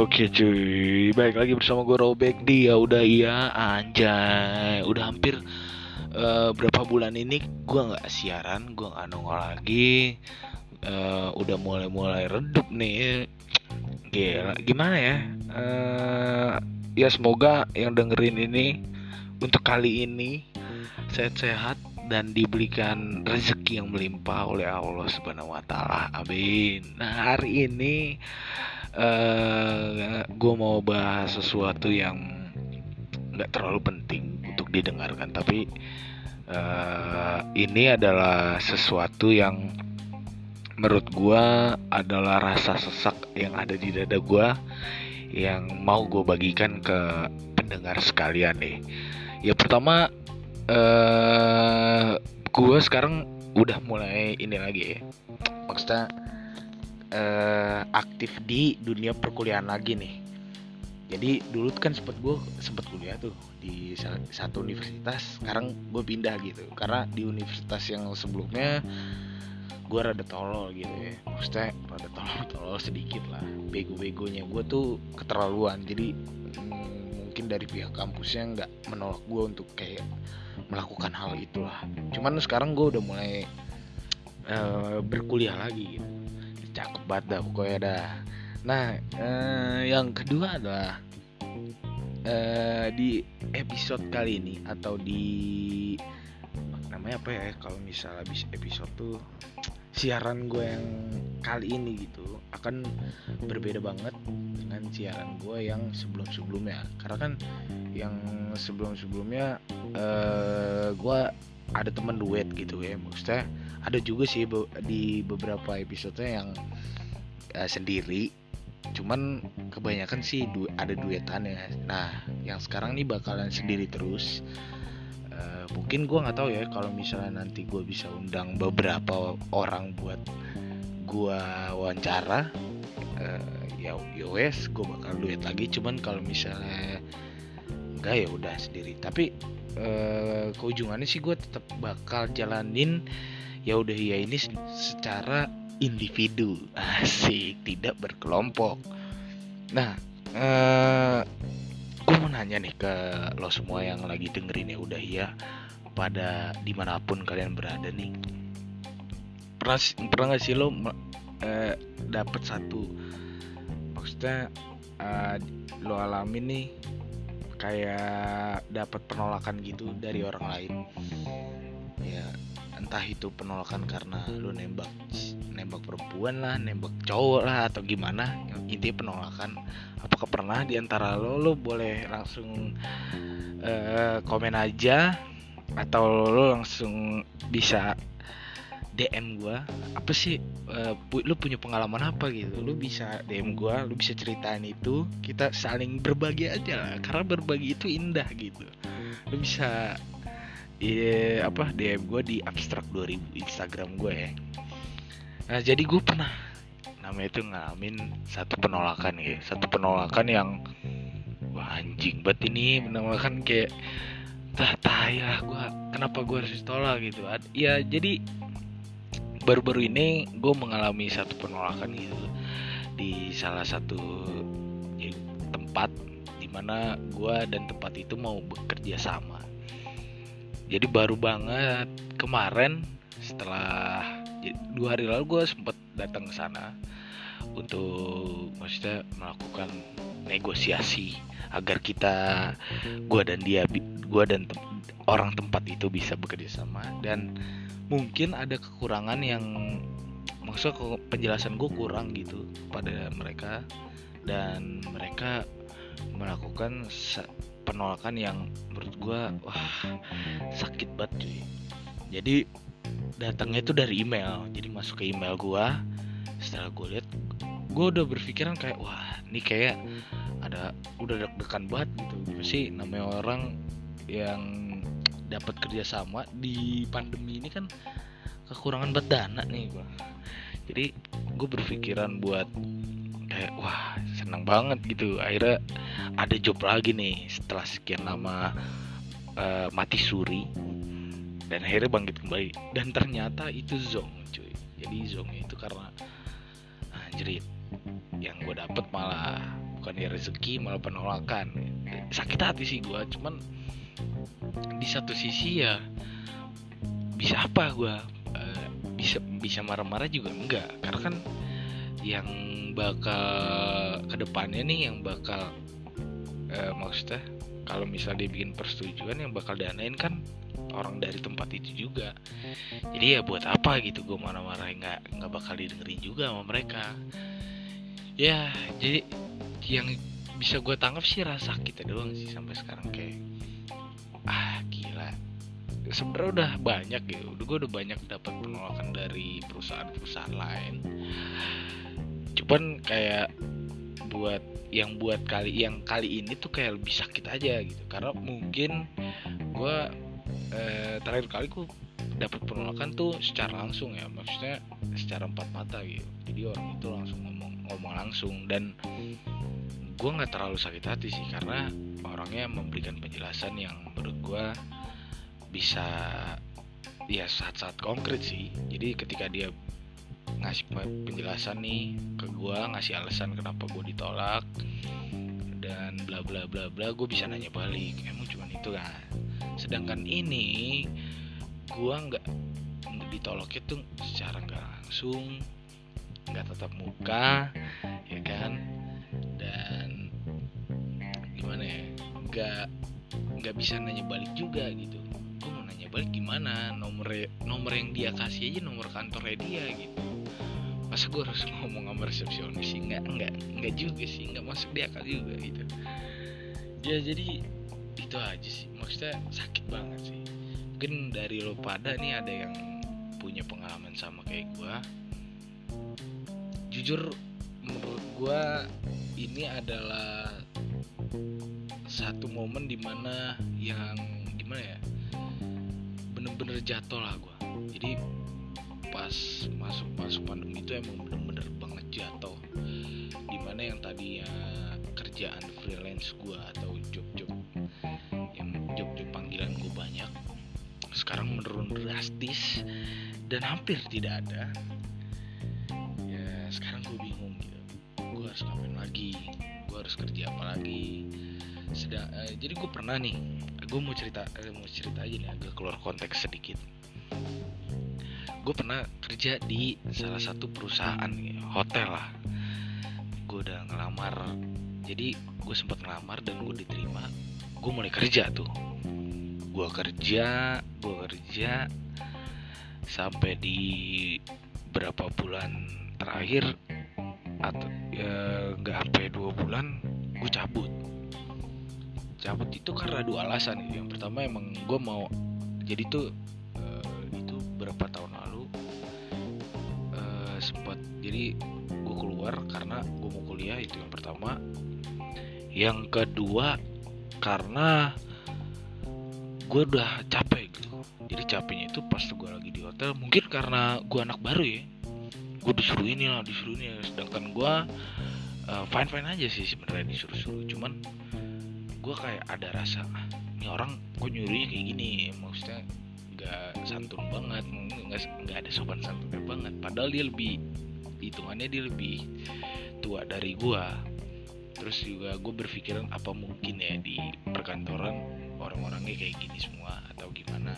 Oke cuy, baik lagi bersama gue Robek dia udah iya anjay, udah hampir uh, berapa bulan ini gue nggak siaran, gue nggak nongol lagi, uh, udah mulai-mulai redup nih, gila gimana ya? Uh, ya semoga yang dengerin ini untuk kali ini sehat-sehat dan diberikan rezeki yang melimpah oleh Allah Subhanahu wa taala. Amin. Nah, hari ini uh, eh, gue mau bahas sesuatu yang nggak terlalu penting untuk didengarkan, tapi uh, ini adalah sesuatu yang menurut gue adalah rasa sesak yang ada di dada gue yang mau gue bagikan ke pendengar sekalian nih. Ya pertama uh, eh, gue sekarang udah mulai ini lagi ya maksudnya uh, aktif di dunia perkuliahan lagi nih. Jadi dulu kan sempet gue sempet kuliah tuh di satu universitas sekarang gue pindah gitu. Karena di universitas yang sebelumnya gue rada tolol gitu ya. Maksudnya rada tolol tolol sedikit lah. Bego begonya gue tuh keterlaluan. Jadi hmm, mungkin dari pihak kampusnya nggak menolak gue untuk kayak melakukan hal itulah. Cuman sekarang gue udah mulai uh, berkuliah lagi gitu cakep banget dah pokoknya dah. Nah uh, yang kedua adalah uh, di episode kali ini atau di namanya apa ya kalau misalnya habis episode tuh siaran gue yang kali ini gitu akan berbeda banget dengan siaran gue yang sebelum-sebelumnya. Karena kan yang sebelum-sebelumnya uh, gue ada temen duet gitu ya maksudnya ada juga sih di beberapa episode yang uh, sendiri cuman kebanyakan sih du ada duetannya. Nah yang sekarang nih bakalan sendiri terus uh, mungkin gue nggak tahu ya kalau misalnya nanti gue bisa undang beberapa orang buat gue wawancara uh, ya yowes gue bakal duet lagi cuman kalau misalnya enggak ya udah sendiri. Tapi uh, keujungannya sih gue tetap bakal jalanin ya udah ya ini secara individu. Asik tidak berkelompok. Nah uh, gue mau nanya nih ke lo semua yang lagi dengerin ya udah ya pada di mana pun kalian berada nih. Pernah pernah gak sih lo uh, dapet satu maksudnya uh, lo alamin nih kayak dapat penolakan gitu dari orang lain. Ya entah itu penolakan karena lo nembak nembak perempuan lah nembak cowok lah atau gimana intinya penolakan. Apakah pernah di antara lo lo boleh langsung uh, komen aja atau lo langsung bisa DM gue apa sih uh, lu punya pengalaman apa gitu? Lu bisa DM gue lu bisa ceritain itu kita saling berbagi aja lah karena berbagi itu indah gitu. Lu bisa ya apa DM gue di abstrak 2000 Instagram gue ya. Nah jadi gue pernah namanya itu ngalamin satu penolakan ya satu penolakan yang wah anjing banget ini penolakan kayak tah ya gue kenapa gue harus tolak gitu. Ya jadi baru-baru ini gue mengalami satu penolakan gitu. Di salah satu ya, tempat di mana gue dan tempat itu mau bekerja sama. Jadi baru banget kemarin setelah dua hari lalu gue sempat datang ke sana untuk maksudnya melakukan negosiasi agar kita gue dan dia gue dan tem orang tempat itu bisa bekerja sama. Dan mungkin ada kekurangan yang maksud penjelasan gue kurang gitu pada mereka. Dan mereka melakukan penolakan yang menurut gue wah sakit banget cuy. Jadi datangnya itu dari email. Jadi masuk ke email gue setelah gue lihat gue udah berpikiran kayak wah ini kayak ada udah deg-degan banget gitu. Sih namanya orang yang dapat kerjasama di pandemi ini kan kekurangan buat dana nih gue jadi gue berpikiran buat kayak wah senang banget gitu. Akhirnya ada job lagi nih setelah sekian lama uh, mati suri dan akhirnya bangkit kembali. Dan ternyata itu zong cuy. Jadi zong itu karena anjrit yang gue dapet malah bukan ya rezeki malah penolakan. Sakit hati sih gue cuman di satu sisi ya bisa apa gue uh, bisa bisa marah-marah juga enggak. Karena kan yang bakal ke depannya nih yang bakal uh, maksudnya kalau misalnya dia bikin persetujuan yang bakal danain kan orang dari tempat itu juga. Jadi ya buat apa gitu gue marah-marah nggak nggak bakal didengerin juga sama mereka. Ya jadi yang bisa gue tangkap sih rasa kita doang sih sampai sekarang kayak ah gila. Sebenarnya udah banyak ya udah gue udah banyak dapat penolakan dari perusahaan-perusahaan lain. Cuman kayak buat yang buat kali yang kali ini tuh kayak lebih sakit aja gitu. Karena mungkin gue eh, terakhir kali gue dapat penolakan tuh secara langsung ya maksudnya secara empat mata gitu. Jadi orang itu langsung ngomong ngomong langsung. Dan gue nggak terlalu sakit hati sih karena orangnya memberikan penjelasan yang menurut gue bisa ya saat-saat konkret sih. Jadi ketika dia ngasih penjelasan nih ke gue ngasih alasan kenapa gue ditolak dan bla bla bla bla gue bisa nanya balik. Emang cuma itu kan. Sedangkan ini gue nggak ditolak itu secara nggak langsung nggak tatap muka ya kan nggak nggak bisa nanya balik juga gitu. Gue mau nanya balik gimana? Nomor nomor yang dia kasih aja nomor kantornya dia gitu. Masa gue harus ngomong sama resepsionis sih? Nggak nggak nggak juga sih. Nggak masuk di akal juga gitu. Ya jadi itu aja sih. Maksudnya sakit banget sih. Mungkin dari lo pada nih ada yang punya pengalaman sama kayak gue jujur menurut gue ini adalah satu momen di mana yang gimana ya bener-bener jatuh lah gue jadi pas masuk masuk pandemi itu emang bener-bener banget jatuh. Di mana yang tadi ya kerjaan freelance gue atau job-job yang job-job panggilan gue banyak sekarang menurun drastis dan hampir tidak ada. Ya sekarang gue bingung gitu gue harus ngapain lagi? Gue harus kerja apa lagi sedang eh, jadi gue pernah nih gue mau cerita eh, mau cerita aja nih agak keluar konteks sedikit. Gue pernah kerja di salah satu perusahaan hotel lah. Gue udah ngelamar jadi gue sempat ngelamar dan gue diterima gue mulai kerja tuh. Gue kerja gue kerja sampai di berapa bulan terakhir atau ya nggak sampai dua bulan gue cabut cabut itu karena dua alasan yang pertama emang gue mau jadi tuh beberapa tahun lalu uh, sempat jadi gue keluar karena gue mau kuliah itu yang pertama. Yang kedua karena gue udah capek gitu. Jadi capeknya itu pas gue lagi di hotel mungkin karena gue anak baru ya. Gue disuruh ini lah disuruh ini sedangkan gue uh, fine fine aja sih sebenarnya disuruh suruh cuman gue kayak ada rasa ini orang gue nyuri kayak gini? Maksudnya nggak santun banget nggak ada sopan santunnya banget. Padahal dia lebih hitungannya dia lebih tua dari gua. Terus juga gue berpikiran apa mungkin ya di perkantoran orang-orangnya kayak gini semua atau gimana?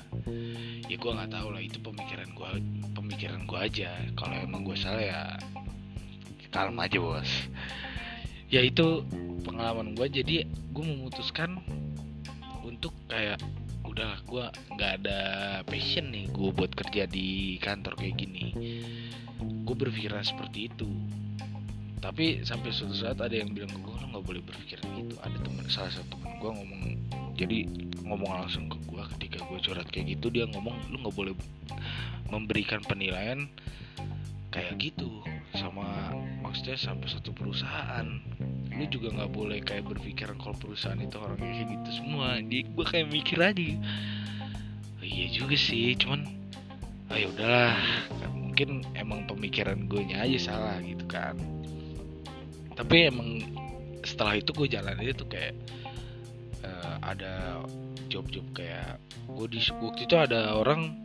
Ya gue nggak tahu lah itu pemikiran gue pemikiran gue aja. Kalau emang gue salah ya kalem aja bos ya itu pengalaman gue jadi gue memutuskan untuk kayak udah gue nggak ada passion nih gue buat kerja di kantor kayak gini. Gue berpikiran seperti itu. Tapi sampai suatu saat ada yang bilang ke gue lo nggak boleh berpikir gitu. Ada teman salah satu teman gue ngomong jadi ngomong langsung ke gue ketika gue curhat kayak gitu dia ngomong lo nggak boleh memberikan penilaian kayak gitu sama maksudnya sampai satu perusahaan. Lu juga nggak boleh kayak berpikiran kalau perusahaan itu orangnya kayak gitu semua. Di gue kayak mikir aja oh, iya juga sih cuman ayo ya udahlah. Mungkin emang pemikiran gue nya aja salah gitu kan. Tapi emang setelah itu gue jalan itu kayak uh, ada job-job kayak gue di waktu itu ada orang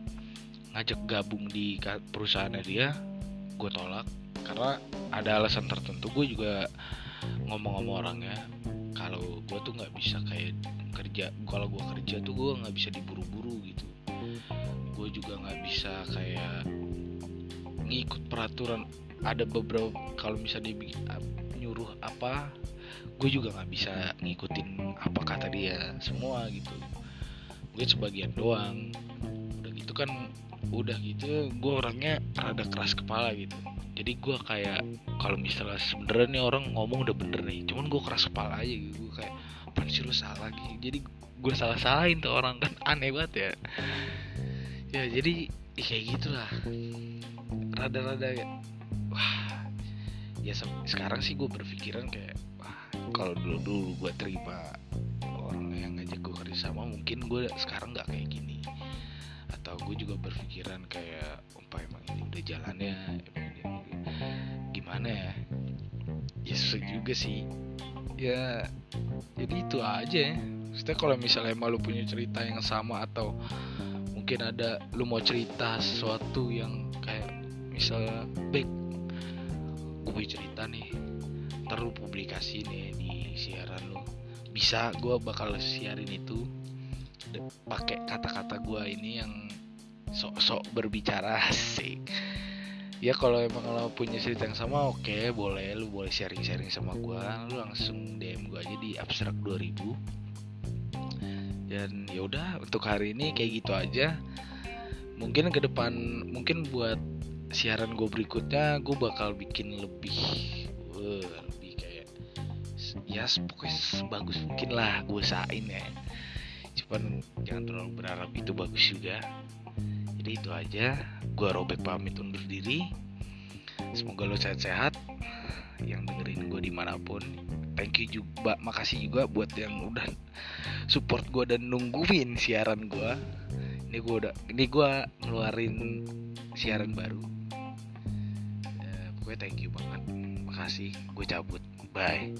ngajak gabung di perusahaannya dia. Gue tolak karena ada alasan tertentu gue juga ngomong sama orangnya kalau gue tuh nggak bisa kayak kerja kalau gue kerja tuh gue nggak bisa diburu-buru gitu. Gue juga nggak bisa kayak ngikut peraturan. Ada beberapa kalau bisa dibikin nyuruh apa gue juga nggak bisa ngikutin apa kata dia semua gitu. Gue sebagian doang. Udah gitu kan udah gitu gue orangnya rada keras kepala gitu. Jadi gue kayak kalau misalnya sebenernya nih orang ngomong udah bener nih cuman gue keras kepala aja gitu. Gue kayak apa sih lu salah? Gitu. Jadi gue salah salahin tuh orang kan aneh banget ya. Ya jadi ya kayak gitulah. Rada-rada ya wah ya sekarang sih gue berpikiran kayak wah kalau dulu dulu gue terima orang yang ngajak gue kerja sama mungkin gue sekarang nggak kayak gini gue juga berpikiran kayak apa emang ini udah jalannya gimana ya? Ya susah juga sih. Ya jadi itu aja. Ya Maksudnya kalau misalnya emang lu punya cerita yang sama atau mungkin ada lu mau cerita sesuatu yang kayak misalnya baik gue punya cerita nih ntar lu publikasi nih di siaran lu. Bisa gue bakal siarin itu pakai kata-kata gue ini yang sok-sok berbicara sih. Ya kalau emang lo punya cerita yang sama oke okay, boleh. Lu boleh sharing-sharing sama gue lu langsung DM gue aja di abstrak 2000 dan ya udah untuk hari ini kayak gitu aja. Mungkin ke depan mungkin buat siaran gue berikutnya gue bakal bikin lebih uh, lebih kayak ya pokoknya sebagus mungkin lah gue sain ya. Cuman jangan terlalu berharap itu bagus juga jadi itu aja. Gue robek pamit undur diri. Semoga lo sehat-sehat. Yang dengerin gue di mana pun. Thank you juga makasih juga buat yang udah support gue dan nungguin siaran gue ini gue udah ini gue ngeluarin siaran baru. Ya, pokoknya thank you banget. Makasih gue cabut. Bye